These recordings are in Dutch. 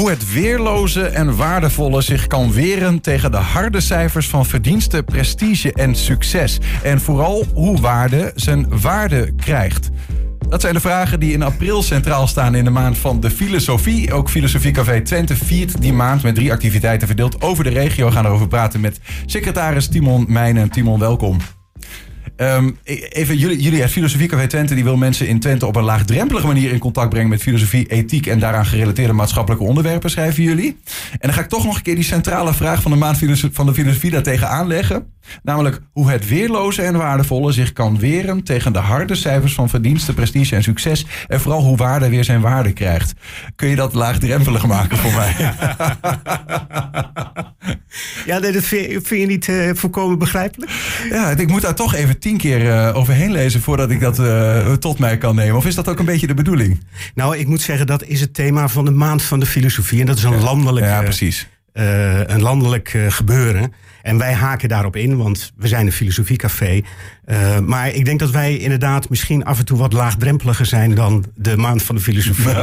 Hoe het weerloze en waardevolle zich kan weren tegen de harde cijfers van verdiensten, prestige en succes. En vooral hoe waarde zijn waarde krijgt. Dat zijn de vragen die in april centraal staan in de maand van de filosofie. Ook Filosofie Café Twente viert die maand met drie activiteiten verdeeld over de regio. We gaan erover praten met secretaris Timon Meijnen. Timon, welkom. Um, even, jullie, jullie het Filosofie Café Twente die wil mensen in Twente op een laagdrempelige manier in contact brengen met filosofie, ethiek en daaraan gerelateerde maatschappelijke onderwerpen, schrijven jullie. En dan ga ik toch nog een keer die centrale vraag van de maand van de filosofie daartegen aanleggen. Namelijk hoe het weerloze en waardevolle zich kan weren tegen de harde cijfers van verdiensten, prestige en succes. En vooral hoe waarde weer zijn waarde krijgt. Kun je dat laagdrempelig maken voor mij? Ja, dat vind, je niet uh, volkomen begrijpelijk? Ja, ik moet daar toch even tien keer uh, overheen lezen voordat ik dat uh, tot mij kan nemen. Of is dat ook een beetje de bedoeling? Nou, ik moet zeggen, dat is het thema van de maand van de filosofie. En dat is een landelijk, ja, precies. Een landelijk gebeuren. En wij haken daarop in, want we zijn een filosofiecafé. Uh, maar ik denk dat wij inderdaad misschien af en toe wat laagdrempeliger zijn dan de maand van de filosofie.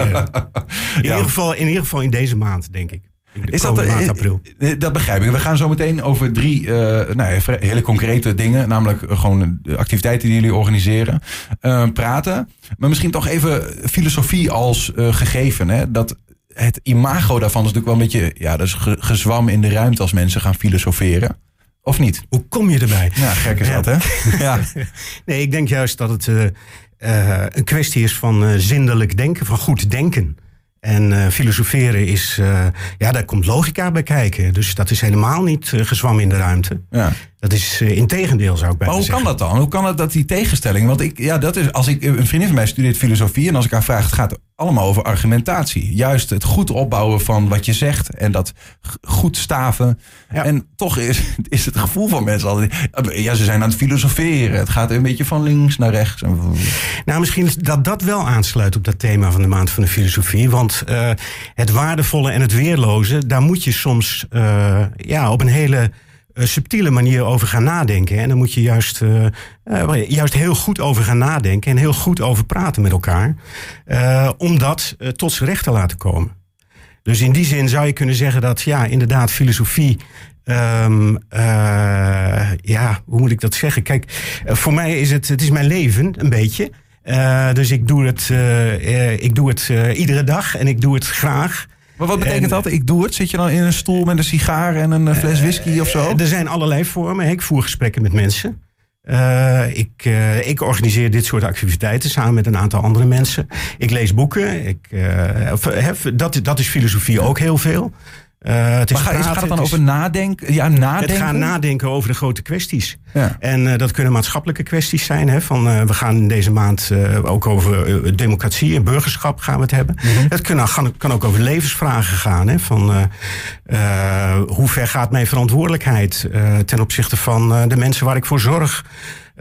in, ieder geval, in ieder geval in deze maand, denk ik. Is dat, maand eh, april. Eh, dat begrijp ik. We gaan zo meteen over drie uh, nou, hele concrete dingen, namelijk gewoon de activiteiten die jullie organiseren, uh, praten. Maar misschien toch even filosofie als gegeven. Hè? Dat het imago daarvan is natuurlijk wel een beetje, ja, dat is gezwam in de ruimte als mensen gaan filosoferen. Of niet? Hoe kom je erbij? Ja, gek is dat, hè? ja. Nee, ik denk juist dat het uh, uh, een kwestie is van uh, zindelijk denken, van goed denken. En filosoferen is, ja, daar komt logica bij kijken. Dus dat is helemaal niet gezwam in de ruimte. Ja. Dat is in tegendeel, zou ik bijna Maar hoe kan dat dan? Hoe kan het dat die tegenstelling? Want ik, ja, dat is, als ik, een vriendin van mij studeert filosofie. En als ik haar vraag, het gaat allemaal over argumentatie. Juist het goed opbouwen van wat je zegt. En dat goed staven. Ja. En toch is, is het gevoel van mensen altijd. Ja, ze zijn aan het filosoferen. Het gaat een beetje van links naar rechts. Nou, misschien dat dat wel aansluit op dat thema van de maand van de filosofie. Want uh, het waardevolle en het weerloze, daar moet je soms uh, ja, op een hele uh, subtiele manier over gaan nadenken. En dan moet je juist, uh, uh, juist heel goed over gaan nadenken en heel goed over praten met elkaar. om dat tot zijn recht te laten komen. Dus in die zin zou je kunnen zeggen dat, ja, inderdaad, filosofie. Um, ja, hoe moet ik dat zeggen? Kijk, voor mij is het, het is mijn leven, een beetje. dus ik doe het, ik doe het iedere dag en ik doe het graag. Maar wat betekent dat? Ik doe het. Zit je dan in een stoel met een sigaar en een fles whisky of zo? Er zijn allerlei vormen. Ik voer gesprekken met mensen. Uh, ik, uh, ik, organiseer dit soort activiteiten samen met een aantal andere mensen. Ik lees boeken. Ik, uh, dat, dat is filosofie ook heel veel. Uh, het is maar gaat het dan over nadenken? Ja, nadenken? Het gaat nadenken over de grote kwesties. Ja. En uh, dat kunnen maatschappelijke kwesties zijn. Hè, van, uh, we gaan in deze maand ook over democratie en burgerschap gaan we het hebben. Mm -hmm. Het kan, kan, ook over levensvragen gaan. Hè, van hoe ver gaat mijn verantwoordelijkheid ten opzichte van de mensen waar ik voor zorg?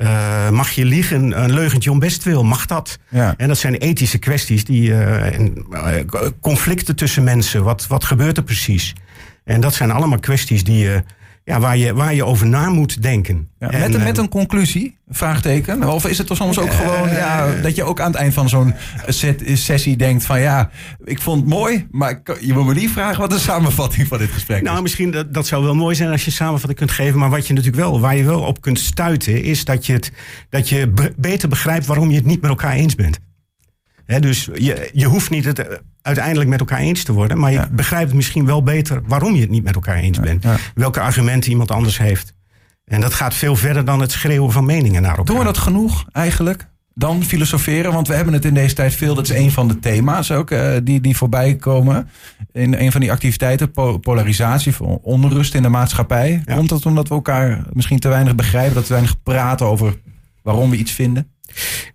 Uh, mag je liegen, een leugentje om best wil? Mag dat? Ja. En dat zijn ethische kwesties, die, uh, en, uh, conflicten tussen mensen. Wat, wat gebeurt er precies? En dat zijn allemaal kwesties die je ja, waar, je, waar je over na moet denken. Ja, en, met, een, met een conclusie, vraagteken? Of is het er soms ook gewoon ja, dat je ook aan het eind van zo'n sessie denkt van ja, ik vond het mooi, maar je moet me niet vragen wat de samenvatting van dit gesprek nou, is. misschien dat, dat zou wel mooi zijn als je samenvatting kunt geven, maar wat je natuurlijk wel, waar je wel op kunt stuiten, is dat je, het, dat je beter begrijpt waarom je het niet met elkaar eens bent. He, dus je, je hoeft niet het uiteindelijk met elkaar eens te worden. Maar je ja. begrijpt misschien wel beter waarom je het niet met elkaar eens bent. Ja. Welke argumenten iemand anders heeft. En dat gaat veel verder dan het schreeuwen van meningen naar elkaar. Doen we dat genoeg eigenlijk? Dan filosoferen, want we hebben het in deze tijd veel. Dat is een van de thema's ook uh, die, die voorbij komen. In een van die activiteiten, polarisatie, onrust in de maatschappij. Ja. Komt dat omdat we elkaar misschien te weinig begrijpen, dat we weinig praten over waarom we iets vinden?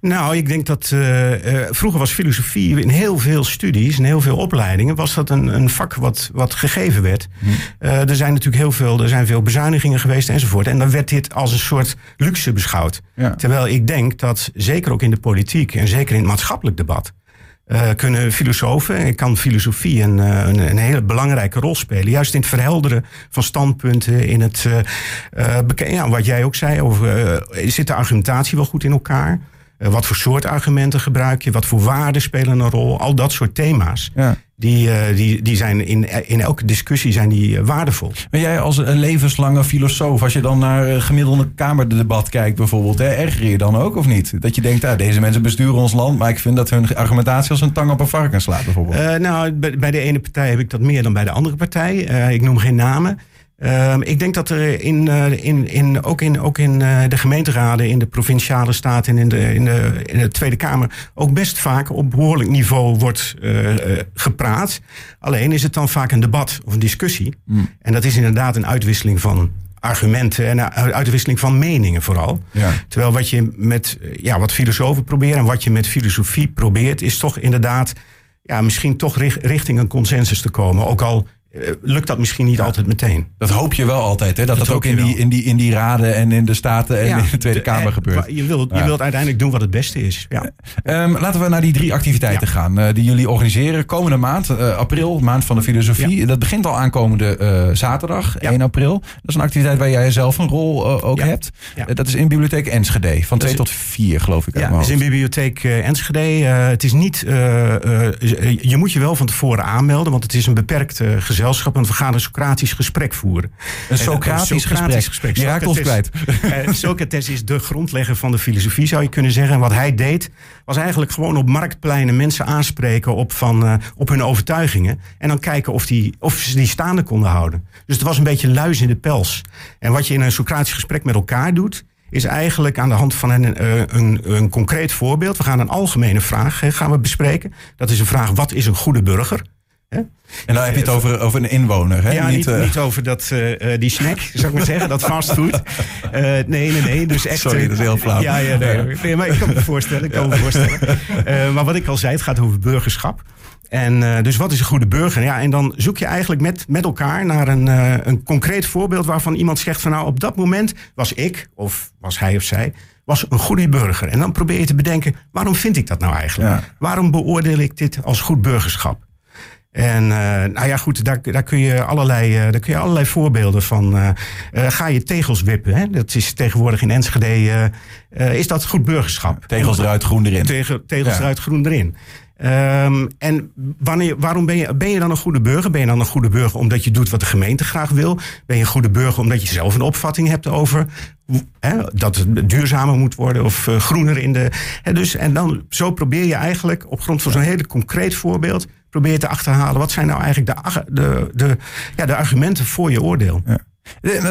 Nou, ik denk dat uh, uh, vroeger was filosofie in heel veel studies en heel veel opleidingen was dat een, een vak wat, wat gegeven werd. Hm. Uh, er zijn natuurlijk heel veel, er zijn veel bezuinigingen geweest enzovoort. En dan werd dit als een soort luxe beschouwd. Ja. Terwijl ik denk dat zeker ook in de politiek en zeker in het maatschappelijk debat. Uh, kunnen filosofen, kan filosofie een, een, een, hele belangrijke rol spelen. Juist in het verhelderen van standpunten, in het, uh, ja, wat jij ook zei, over zit de argumentatie wel goed in elkaar? Wat voor soort argumenten gebruik je? Wat voor waarden spelen een rol? Al dat soort thema's. Ja. die, eh, die, die zijn in, in elke discussie zijn die eh, waardevol. Maar jij als een levenslange filosoof, als je dan naar gemiddelde kamerdebat kijkt bijvoorbeeld, hè, erger je dan ook of niet? Dat je denkt, ah, deze mensen besturen ons land, maar ik vind dat hun argumentatie als een tang op een varken slaat bijvoorbeeld. Uh, nou, bij, bij, de ene partij heb ik dat meer dan bij de andere partij. ik noem geen namen. Ehm, ik denk dat er in, uh, in, in, ook in, ook in uh, de gemeenteraden, in de provinciale staten en in de, in, de, in de Tweede Kamer ook best vaak op behoorlijk niveau wordt uh, gepraat. Alleen is het dan vaak een debat of een discussie. Mm. En dat is inderdaad een uitwisseling van argumenten en een uitwisseling van meningen vooral. Ja. Terwijl wat je met ja, wat filosofen proberen en wat je met filosofie probeert, is toch inderdaad ja, misschien toch richting een consensus te komen. Ook al eh, lukt dat misschien niet altijd meteen. Dat hoop je wel altijd, hè? Dat dat, ook in die, in, die, in die raden en in de Staten en in de Tweede Kamer eh, gebeurt. Je wilt, je wilt uiteindelijk doen wat het beste is. Ja. Um, laten we naar die drie activiteiten gaan uh, die jullie organiseren. Komende maand, uh, april, maand van de filosofie. Dat begint al aankomende uh, zaterdag, 1 april. Dat is een activiteit waar jij zelf een rol ook hebt. dat is in Bibliotheek Enschede, van 2 tot 4 geloof ik. Ja, dat is in Bibliotheek Enschede. het is niet, je moet je wel van tevoren aanmelden, want het is een beperkt gezelschap gezelschap, want we gaan een Socratisch gesprek voeren. Een Socratisch, gesprek. gesprek. Je raakt ons kwijt. Uh, Socrates is de grondlegger van de filosofie, zou je kunnen zeggen. En wat hij deed, was eigenlijk gewoon op marktpleinen mensen aanspreken op, van, uh, op hun overtuigingen. En dan kijken of, die, of ze die staande konden houden. Dus het was een beetje luis in de pels. En wat je in een Socratisch gesprek met elkaar doet, is eigenlijk aan de hand van een, eh, een, een, concreet voorbeeld. We gaan een algemene vraag gaan we bespreken. Dat is een vraag: wat is een goede burger? En dan heb je het over, over een inwoner, hè? Ja, niet, niet, uh... niet over dat, uh, die snack, zou ik maar zeggen, dat fastfood. Uh, nee, nee, nee. Dus echt, Sorry, dat is heel flauw. Ja, ja nee, nee maar ik kan me voorstellen. Ik kan me voorstellen. maar wat ik al zei, het gaat over burgerschap. En dus wat is een goede burger? Ja, en dan zoek je eigenlijk met, met elkaar naar een, een concreet voorbeeld waarvan iemand zegt van nou op dat moment was ik, of was hij of zij, was een goede burger. En dan probeer je te bedenken, waarom vind ik dat nou eigenlijk? Waarom beoordeel ik dit als goed burgerschap? En uh, nou ja, goed, daar, daar, kun je allerlei, uh, daar kun je allerlei voorbeelden van. Uh, ga je tegels wippen? Hè? Dat is tegenwoordig in Enschede. is dat goed burgerschap? Tegels eruit, groen erin. Tegel, tegels eruit, groen erin. Um, en wanneer, waarom ben je, ben je dan een goede burger? Ben je dan een goede burger omdat je doet wat de gemeente graag wil? Ben je een goede burger omdat je zelf een opvatting hebt over hè, dat het duurzamer moet worden of groener in de. Hè, dus, en dan zo probeer je eigenlijk op grond van zo'n hele concreet voorbeeld probeer te achterhalen. Wat zijn nou eigenlijk de, de, de, ja, de argumenten voor je oordeel? Ja.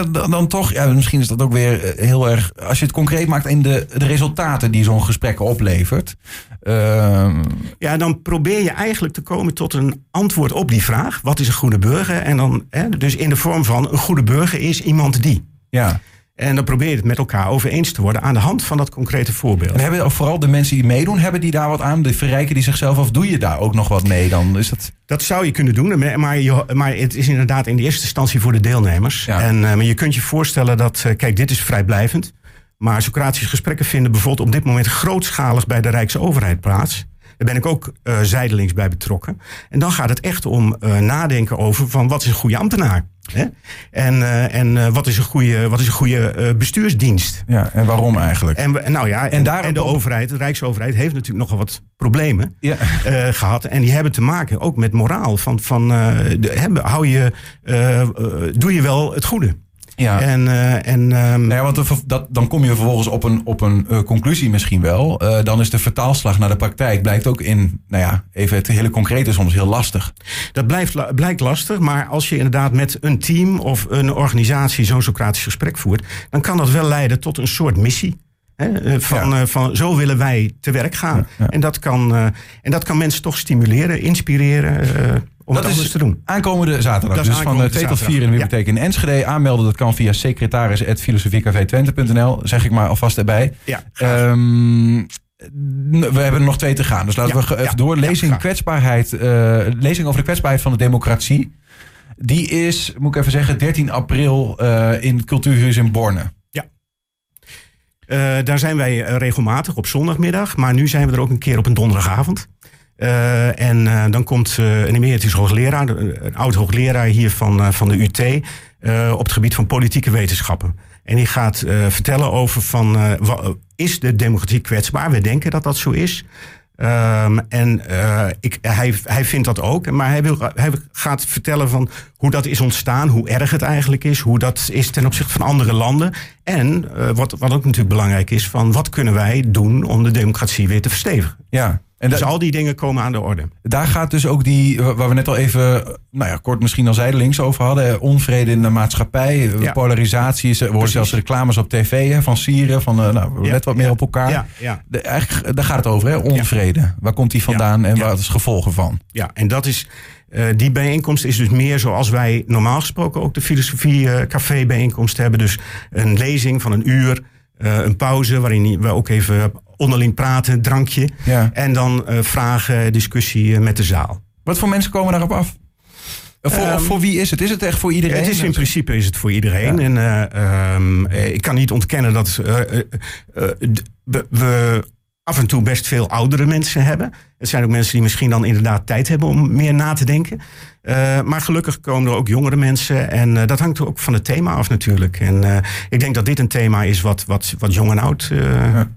Dan, dan, toch, ja, misschien is dat ook weer eh, heel erg. Als je het concreet maakt in de, de resultaten die zo'n gesprek oplevert. Uh... Ja, dan probeer je eigenlijk te komen tot een antwoord op die vraag: wat is een goede burger? En dan, hè, dus in de vorm van een goede burger is iemand die. Ja. En dan probeer je het met elkaar over eens te worden aan de hand van dat concrete voorbeeld. En hebben vooral de mensen die meedoen, hebben die daar wat aan? De verrijken die zichzelf of doe je daar ook nog wat mee dan? Is dat... dat zou je kunnen doen, maar, je, maar het is inderdaad in de eerste instantie voor de deelnemers. En uh, maar je kunt je voorstellen dat, uh, kijk, dit is vrijblijvend. Maar Socratische gesprekken vinden bijvoorbeeld op dit moment grootschalig bij de Rijksoverheid plaats. Daar ben ik ook uh, zijdelings bij betrokken. En dan gaat het echt om nadenken over van wat is een goede ambtenaar? Hè? En, uh, en wat is een goede, wat is een goede bestuursdienst? Ja, en waarom eigenlijk? En, nou ja, en, en, en de overheid, de Rijksoverheid, heeft natuurlijk nogal wat problemen ja. gehad. En die hebben te maken ook met moraal. Van, van, de, hou je, doe je wel het goede? Ja. En, uh, en, um... nou ja, want dat, dan kom je vervolgens op een, op een uh, conclusie misschien wel. Uh, dan is de vertaalslag naar de praktijk blijkt ook in, nou ja, even het hele concrete soms heel lastig. Dat blijft, blijkt lastig, maar als je inderdaad met een team of een organisatie zo'n Socratisch gesprek voert, dan kan dat wel leiden tot een soort missie. Van, ja. van zo willen wij te werk gaan. Ja. En, dat kan, en dat kan mensen toch stimuleren, inspireren om dat is te doen. Aankomende zaterdag. Dus van 2 tot 4 in de bibliotheek in Enschede. Aanmelden dat kan via secretaris.filosofiecafé20.nl. Zeg ik maar alvast erbij. Ja, um, we hebben er nog twee te gaan. Dus laten ja, we even ja, door. Lezing, kwetsbaarheid, uh, lezing over de kwetsbaarheid van de democratie. Die is, moet ik even zeggen, 13 april uh, in Cultuurhuis in Borne. Ja. Uh, daar zijn wij regelmatig op zondagmiddag. Maar nu zijn we er ook een keer op een donderdagavond. Uh, en uh, dan komt uh, een emeritus hoogleraar, een oud hoogleraar hier van, van de UT, op het gebied van politieke wetenschappen. En die gaat vertellen over van, is de democratie kwetsbaar? We denken dat dat zo is. Ehm, en ik, hij, hij vindt dat ook. Maar hij, wil, hij gaat vertellen van hoe dat is ontstaan, hoe erg het eigenlijk is, hoe dat is ten opzichte van andere landen. En wat, wat ook natuurlijk belangrijk is, van wat kunnen wij doen om de democratie weer te verstevigen. Ja. En dus al die dingen komen aan de orde. Daar gaat dus ook die, waar we net al even, nou ja, kort misschien al zijdelings over hadden. Onvrede in de maatschappij, ja. polarisatie. We horen zelfs reclames op tv hè, van Sieren, van uh, nou, let wat meer op elkaar. Ja, ja. De, eigenlijk, daar gaat het over, hè? onvrede. Waar komt die vandaan en wat is het gevolgen van? Ja, en dat is, uh, die bijeenkomst is dus meer zoals wij normaal gesproken ook de filosofie uh, café bijeenkomst hebben. Dus een lezing van een uur. Uh, een pauze waarin we ook even onderling praten, drankje. Ja. En dan uh, vragen, discussie met de zaal. Wat voor mensen komen daarop af? Voor, um, voor wie is het? Is het echt voor iedereen? Het is in principe is het voor iedereen. Ja. En uh, um, ik kan niet ontkennen dat uh, we, we af en toe best veel oudere mensen hebben. Het zijn ook mensen die misschien dan inderdaad tijd hebben om meer na te denken. Maar gelukkig komen er ook jongere mensen. En dat hangt ook van het thema af natuurlijk. En ik denk dat dit een thema is wat, wat, wat jong en oud. Ja.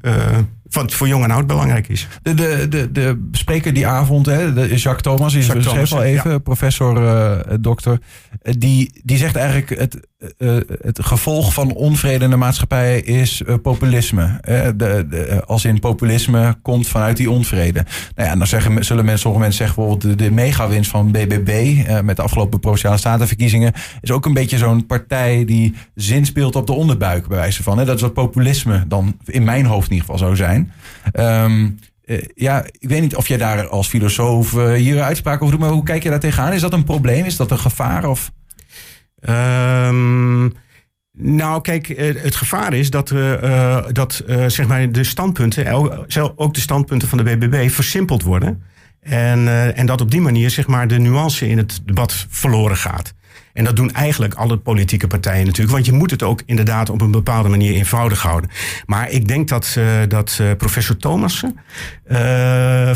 Wat voor jong en oud belangrijk is. De, de, de, de spreker die avond, hè, de Jacques Thomas, is Jacques beschreef al even, ja. professor, dokter. Die, die zegt eigenlijk het, het gevolg van onvrede in de maatschappij is populisme. De, de, als in populisme komt vanuit die onvrede. Nou ja, dan zeggen, zullen mensen, sommige mensen zeggen bijvoorbeeld de, de megawinst van BBB met de afgelopen Provinciale Statenverkiezingen is ook een beetje zo'n partij die zinspeelt op de onderbuik, bij wijze van. Hè? Dat is wat populisme dan in mijn hoofd in ieder geval zou zijn. Um, uh, ja, ik weet niet of jij daar als filosoof uh, hier uitspraak over doet, maar hoe kijk je daar tegenaan? Is dat een probleem? Is dat een gevaar? Of? Um, nou, kijk, het gevaar is dat, dat zeg maar de standpunten, ook de standpunten van de BBB, versimpeld worden. En, en dat op die manier zeg maar, de nuance in het debat verloren gaat. En dat doen eigenlijk alle politieke partijen natuurlijk. Want je moet het ook inderdaad op een bepaalde manier eenvoudig houden. Maar ik denk dat, uh, dat uh, professor Thomassen uh,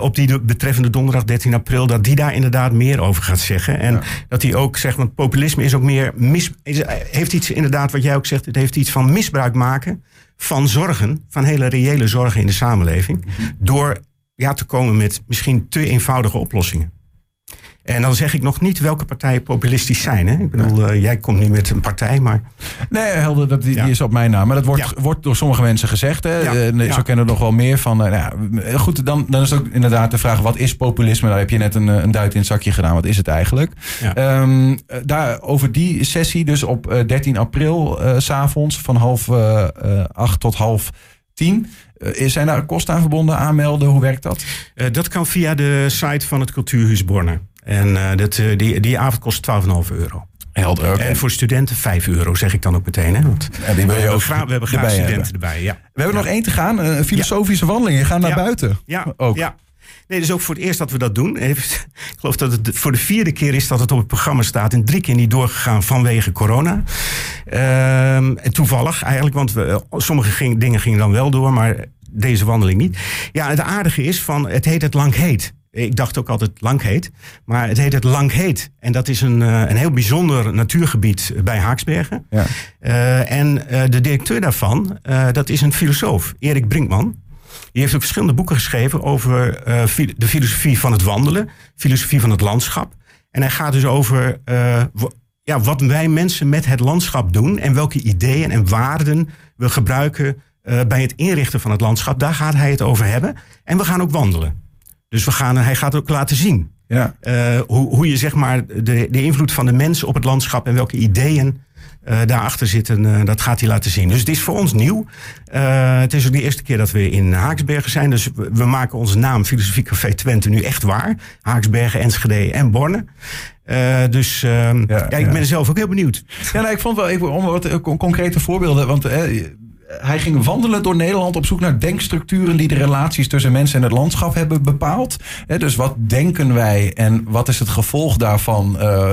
op die betreffende donderdag 13 april... dat die daar inderdaad meer over gaat zeggen. En ja. dat hij ook zegt, want populisme is ook meer... Mis, is, heeft iets inderdaad, wat jij ook zegt... het heeft iets van misbruik maken van zorgen... van hele reële zorgen in de samenleving... door ja, te komen met misschien te eenvoudige oplossingen. En dan zeg ik nog niet welke partijen populistisch zijn. Hè? Ik bedoel, uh, jij komt nu met een partij, maar... Nee, Helder, dat, die, ja. is op mijn naam. Maar dat wordt, ja. wordt door sommige mensen gezegd. Hè? Ja. Uh, zo kennen we nog wel meer van. Uh, nou, goed, dan, dan is het ook inderdaad de vraag... wat is populisme? Daar heb je net een, een duit in het zakje gedaan. Wat is het eigenlijk? Um, daar, over die sessie, dus op 13 april... s s'avonds van half acht tot half tien... Zijn daar kosten aan verbonden, aanmelden? Hoe werkt dat? Dat kan via de site van het Cultuurhuis Borne. En uh, dat, die, die avond kost 12,5 euro. Helder. Okay. En voor studenten 5 euro, zeg ik dan ook meteen. Hè? Want ja, die wil je ook graag, we hebben graag studenten hebben. erbij. Ja. We hebben ja. nog één te gaan, een filosofische wandeling. Je gaat naar buiten. Ja, ook. ja. Nee, dus ook voor het eerst dat we dat doen. Ik geloof dat het voor de vierde keer is dat het op het programma staat. En drie keer niet doorgegaan vanwege corona. Um, en toevallig eigenlijk, want we, sommige ging, dingen gingen dan wel door, maar deze wandeling niet. Ja, het aardige is van, het heet het lang heet. Ik dacht ook altijd lang heet, maar het heet het lang heet. En dat is een, een heel bijzonder natuurgebied bij Haaksbergen. Ja. Uh, en uh, de directeur daarvan, uh, dat is een filosoof, Erik Brinkman. Die heeft ook verschillende boeken geschreven over uh, de filosofie van het wandelen, filosofie van het landschap. En hij gaat dus over ja, wat wij mensen met het landschap doen en welke ideeën en waarden we gebruiken bij het inrichten van het landschap. Daar gaat hij het over hebben. En we gaan ook wandelen. Dus we gaan, hij gaat ook laten zien ja. hoe, hoe je zeg maar de, de invloed van de mensen op het landschap en welke ideeën uh, daarachter zitten, uh, dat gaat hij laten zien. Dus het is voor ons nieuw. Het is ook de eerste keer dat we in Haaksbergen zijn. Dus we, we maken onze naam Filosofie Café Twente nu echt waar. Haaksbergen, Enschede en Borne. dus ja, ja, ik ben er zelf ook heel benieuwd. Ja, nou, ik vond wel even om wat concrete voorbeelden. Want hij ging wandelen door Nederland op zoek naar denkstructuren die de relaties tussen mensen en het landschap hebben bepaald. dus wat denken wij en wat is het gevolg daarvan uh,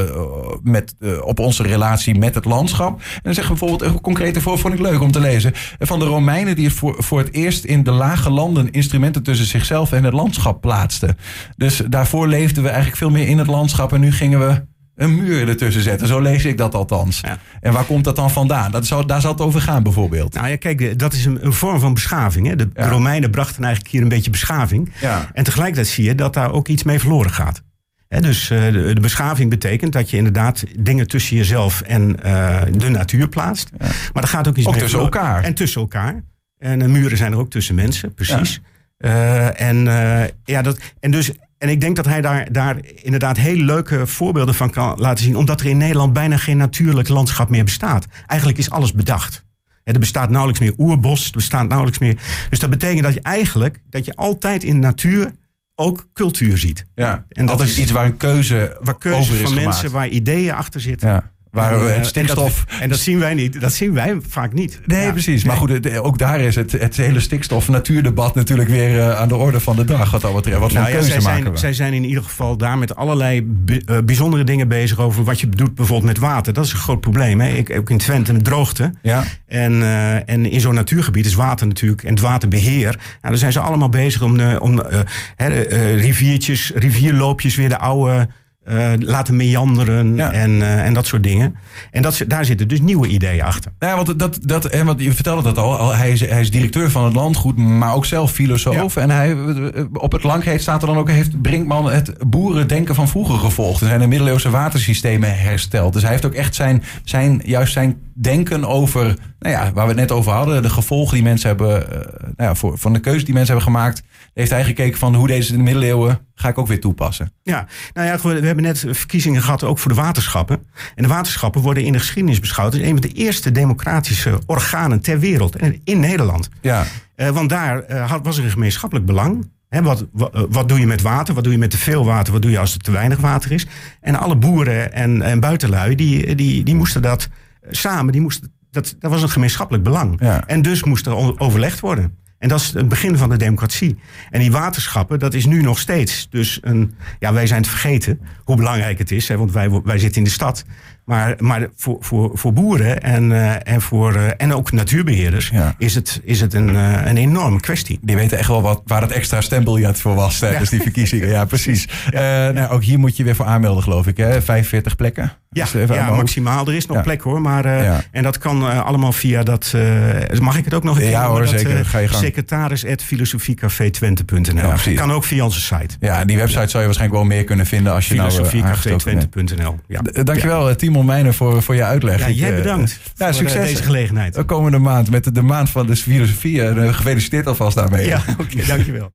met, uh, op onze relatie met het landschap? En dan we bijvoorbeeld een concrete voor, vond ik leuk om te lezen. Van de Romeinen die voor, voor het eerst in de lage landen instrumenten tussen zichzelf en het landschap plaatsten. Dus daarvoor leefden we eigenlijk veel meer in het landschap en nu gingen we een muur ertussen zetten. Zo lees ik dat althans. Ja. En waar komt dat dan vandaan? Dat zou, daar zal het over gaan bijvoorbeeld. Nou ja, kijk, dat is een, een vorm van beschaving. Hè? De Ja. Romeinen brachten eigenlijk hier een beetje beschaving. Ja. En tegelijkertijd zie je dat daar ook iets mee verloren gaat. Hè, dus eh, de, de beschaving betekent dat je inderdaad dingen tussen jezelf en eh, de natuur plaatst. Maar er gaat ook iets Ook mee tussen verloren. elkaar. En tussen elkaar. En eh, muren zijn er ook tussen mensen, precies. Eh, en, eh, ja, dat, en, dus, en ik denk dat hij daar, daar inderdaad hele leuke voorbeelden van kan laten zien. Omdat er in Nederland bijna geen natuurlijk landschap meer bestaat. Eigenlijk is alles bedacht. Er bestaat nauwelijks meer oerbos, er bestaat nauwelijks meer. Dus dat betekent dat je eigenlijk dat je altijd in de natuur ook cultuur ziet. Ja. En dat is is- iets waar een keuze, Waar keuze over is van gemaakt. mensen, waar ideeën achter zitten. Ja. Waar eh, het stikstof... En dat, en dat zien wij niet. Dat zien wij vaak niet. Nee, Ja. precies. Maar goed, het- ook daar is het, het hele stikstof-natuurdebat natuurlijk weer eh, aan de orde van de dag. Wat dat betreft. Wat voor Nou ja, keuze zij, maken zijn, we? zij zijn in ieder geval daar met allerlei bi- eh, bijzondere dingen bezig over wat je doet bijvoorbeeld met water. Dat is een groot probleem. Hè? Ik, ook in Twente met droogte. Ja. En, eh, en in zo'n natuurgebied is water natuurlijk en het waterbeheer. Nou, daar zijn ze allemaal bezig om, eh, om eh, eh, riviertjes, rivierloopjes weer de oude eh, laten meanderen Ja. en, eh, en dat soort dingen. En dat, daar zitten dus nieuwe ideeën achter. Nou ja, want, dat, dat, en want je vertelde dat al. al, Hij is, hij is directeur van het landgoed, maar ook zelf filosoof. En hij, eh, op het langreed staat er dan ook... heeft Brinkman het boerendenken van vroeger gevolgd. Er zijn de middeleeuwse watersystemen hersteld. Dus hij heeft ook echt zijn, zijn, juist zijn denken over... Nou ja, waar we het net over hadden. De gevolgen die mensen hebben... eh, nou ja, voor, van de keuze die mensen hebben gemaakt. Heeft hij gekeken van hoe deze in de middeleeuwen... ga ik ook weer toepassen. Ja, nou ja, we hebben net verkiezingen gehad ook voor de waterschappen. En de waterschappen worden in de geschiedenis beschouwd als een van de eerste democratische organen ter wereld. En in Nederland. Ja, Eh, want daar eh, had- was er een gemeenschappelijk belang. Wat, wat, doe je met water? Wat doe je met te veel water? Wat doe je als er te weinig water is? En alle boeren en, en buitenlui, die, die, die moesten dat samen, die moesten, dat, dat was een gemeenschappelijk belang. Ja. En dus moest er overlegd worden. En dat is het begin van de democratie. En die waterschappen, dat is nu nog steeds. Dus een, ja, wij zijn het vergeten hoe belangrijk het is. Hè, want wij, wij zitten in de stad. Maar, maar voor, voor, voor boeren en, eh, en, voor, eh, en ook natuurbeheerders Ja. is het, is het een, eh, een enorme kwestie. die weten echt wel wat, waar het extra stembiljet voor was tijdens die verkiezingen. Ja, precies. Nou, ook hier moet je weer voor aanmelden, geloof ik. Hè? 45 plekken. Ja, Dus even ja maximaal. Er is nog plek hoor. Maar. En dat kan allemaal via dat. mag ik het ook nog een Ja, hoor, zeker. Ga je gang. Secretaris.filosofiecafé20.nl. Ja, precies. kan ook via onze site. Ja, die website zou je waarschijnlijk wel meer kunnen vinden als je nou bent. Filosofiecafé20.nl. Ja. Dankjewel, eh, Timon Meijner, voor, voor je uitleg. Ja, jij eh, bedankt Ja, voor eh, succes. deze gelegenheid. De komende maand met de, de maand van de filosofie. Eh, Gefeliciteerd alvast daarmee. Ja, oké, dankjewel.